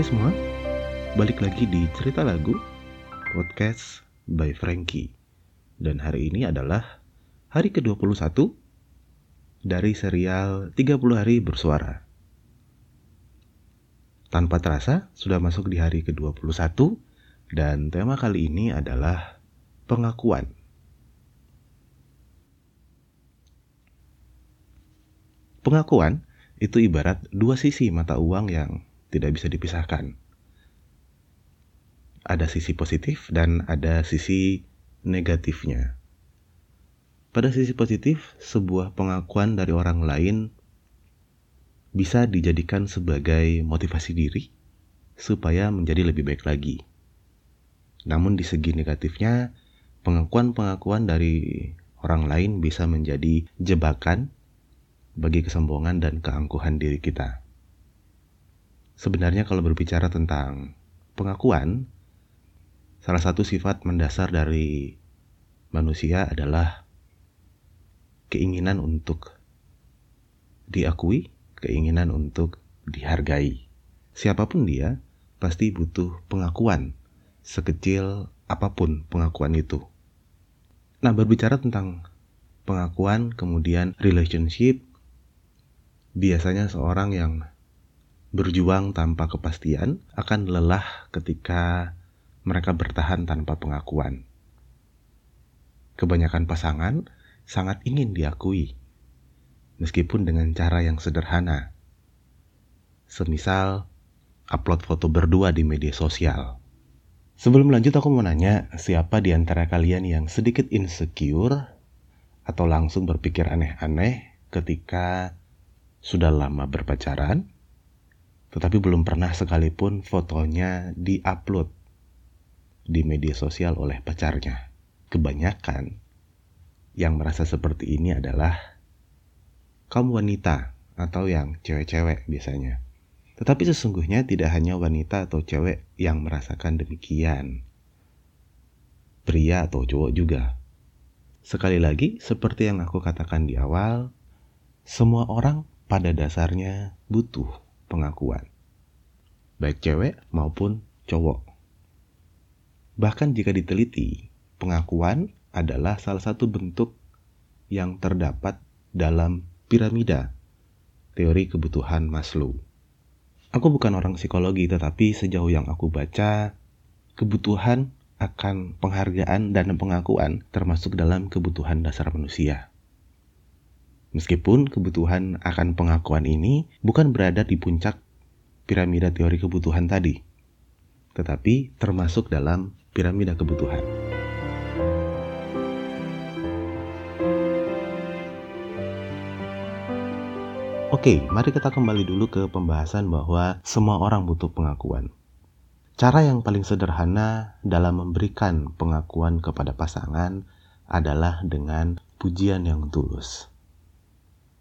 Hai semua, balik lagi di Cerita Lagu Podcast by Frankie. Dan hari ini adalah hari ke-21 dari serial 30 hari bersuara. Tanpa terasa, sudah masuk di hari ke-21 dan tema kali ini adalah pengakuan. Pengakuan itu ibarat dua sisi mata uang yang tidak bisa dipisahkan. Ada sisi positif dan ada sisi negatifnya. Pada sisi positif, sebuah pengakuan dari orang lain bisa dijadikan sebagai motivasi diri supaya menjadi lebih baik lagi. Namun di segi negatifnya, pengakuan-pengakuan dari orang lain bisa menjadi jebakan bagi kesombongan dan keangkuhan diri kita. Sebenarnya kalau berbicara tentang pengakuan, salah satu sifat mendasar dari manusia adalah keinginan untuk diakui, keinginan untuk dihargai. Siapa pun dia, pasti butuh pengakuan, sekecil apa pun pengakuan itu. Nah, berbicara tentang pengakuan, kemudian relationship, biasanya seorang yang berjuang tanpa kepastian akan lelah ketika mereka bertahan tanpa pengakuan. Kebanyakan pasangan sangat ingin diakui, meskipun dengan cara yang sederhana. Semisal upload foto berdua di media sosial. Sebelum lanjut aku mau nanya, siapa di antara kalian yang sedikit insecure atau langsung berpikir aneh-aneh ketika sudah lama berpacaran tetapi belum pernah sekalipun fotonya di-upload di media sosial oleh pacarnya. Kebanyakan yang merasa seperti ini adalah kaum wanita atau yang cewek-cewek biasanya. Tetapi sesungguhnya tidak hanya wanita atau cewek yang merasakan demikian. Pria atau cowok juga. Sekali lagi, seperti yang aku katakan di awal, semua orang pada dasarnya butuh pengakuan, baik cewek maupun cowok. Bahkan jika diteliti, pengakuan adalah salah satu bentuk yang terdapat dalam piramida teori kebutuhan Maslow. Aku bukan orang psikologi, tetapi sejauh yang aku baca, kebutuhan akan penghargaan dan pengakuan termasuk dalam kebutuhan dasar manusia. Meskipun kebutuhan akan pengakuan ini bukan berada di puncak piramida teori kebutuhan tadi, tetapi termasuk dalam piramida kebutuhan. Oke, mari kita kembali dulu ke pembahasan bahwa semua orang butuh pengakuan. Cara yang paling sederhana dalam memberikan pengakuan kepada pasangan adalah dengan pujian yang tulus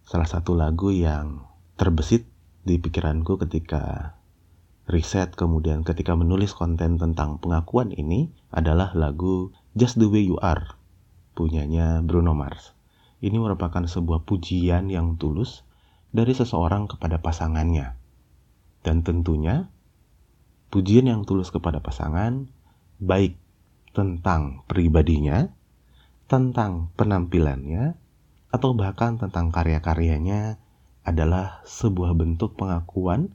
salah satu lagu yang terbesit di pikiranku ketika riset kemudian ketika menulis konten tentang pengakuan ini adalah lagu Just the Way You Are punyanya Bruno Mars. Ini merupakan sebuah pujian yang tulus dari seseorang kepada pasangannya. Dan tentunya pujian yang tulus kepada pasangan baik tentang pribadinya, tentang penampilannya, atau bahkan tentang karya-karyanya adalah sebuah bentuk pengakuan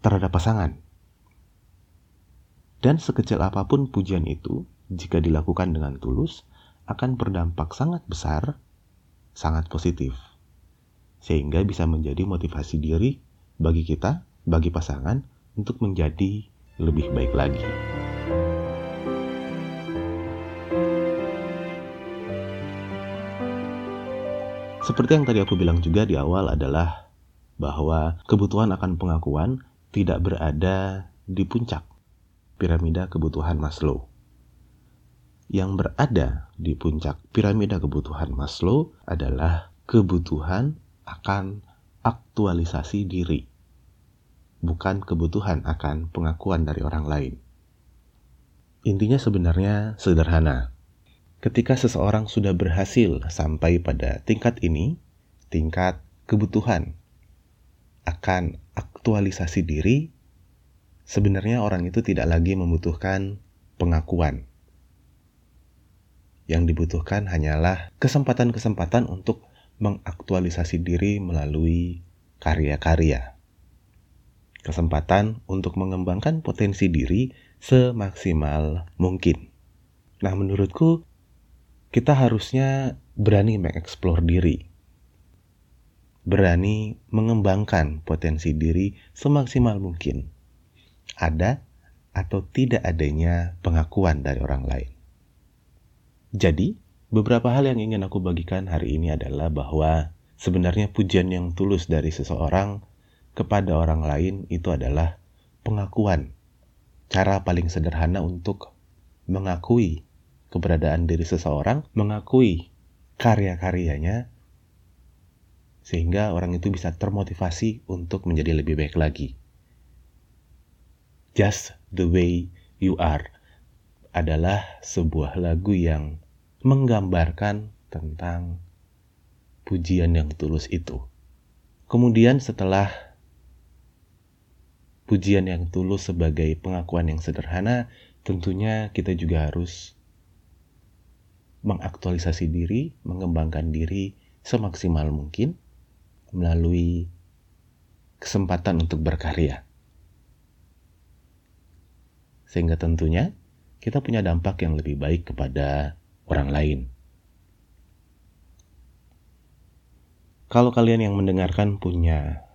terhadap pasangan. Dan sekecil apa pun pujian itu, jika dilakukan dengan tulus, akan berdampak sangat besar, sangat positif. Sehingga bisa menjadi motivasi diri bagi kita, bagi pasangan, untuk menjadi lebih baik lagi. Seperti yang tadi aku bilang juga di awal adalah bahwa kebutuhan akan pengakuan tidak berada di puncak piramida kebutuhan Maslow. Yang berada di puncak piramida kebutuhan Maslow adalah kebutuhan akan aktualisasi diri, bukan kebutuhan akan pengakuan dari orang lain. Intinya sebenarnya sederhana Ketika seseorang sudah berhasil sampai pada tingkat ini, tingkat kebutuhan akan aktualisasi diri, sebenarnya orang itu tidak lagi membutuhkan pengakuan. Yang dibutuhkan hanyalah kesempatan-kesempatan untuk mengaktualisasi diri melalui karya-karya. Kesempatan untuk mengembangkan potensi diri semaksimal mungkin. Nah, menurutku kita harusnya berani mengeksplor diri. Berani mengembangkan potensi diri semaksimal mungkin ada atau tidak adanya pengakuan dari orang lain. Jadi, beberapa hal yang ingin aku bagikan hari ini adalah bahwa sebenarnya pujian yang tulus dari seseorang kepada orang lain itu adalah pengakuan. Cara paling sederhana untuk mengakui keberadaan diri seseorang, mengakui karya-karyanya, sehingga orang itu bisa termotivasi untuk menjadi lebih baik lagi. Just the Way You Are adalah sebuah lagu yang menggambarkan tentang pujian yang tulus itu. Kemudian setelah pujian yang tulus sebagai pengakuan yang sederhana, tentunya kita juga harus mengaktualisasi diri, mengembangkan diri semaksimal mungkin melalui kesempatan untuk berkarya sehingga tentunya kita punya dampak yang lebih baik kepada orang lain. Kalau kalian yang mendengarkan punya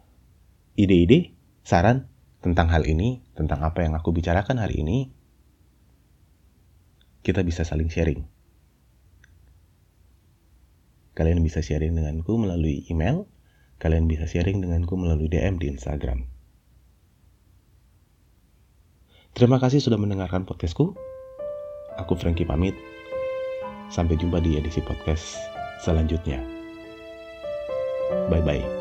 ide-ide, saran tentang hal ini, tentang apa yang aku bicarakan hari ini, kita bisa saling sharing. Kalian bisa sharing denganku melalui email, kalian bisa sharing denganku melalui DM di Instagram. Terima kasih sudah mendengarkan podcastku. Aku Frankie pamit. Sampai jumpa di edisi podcast selanjutnya. Bye-bye.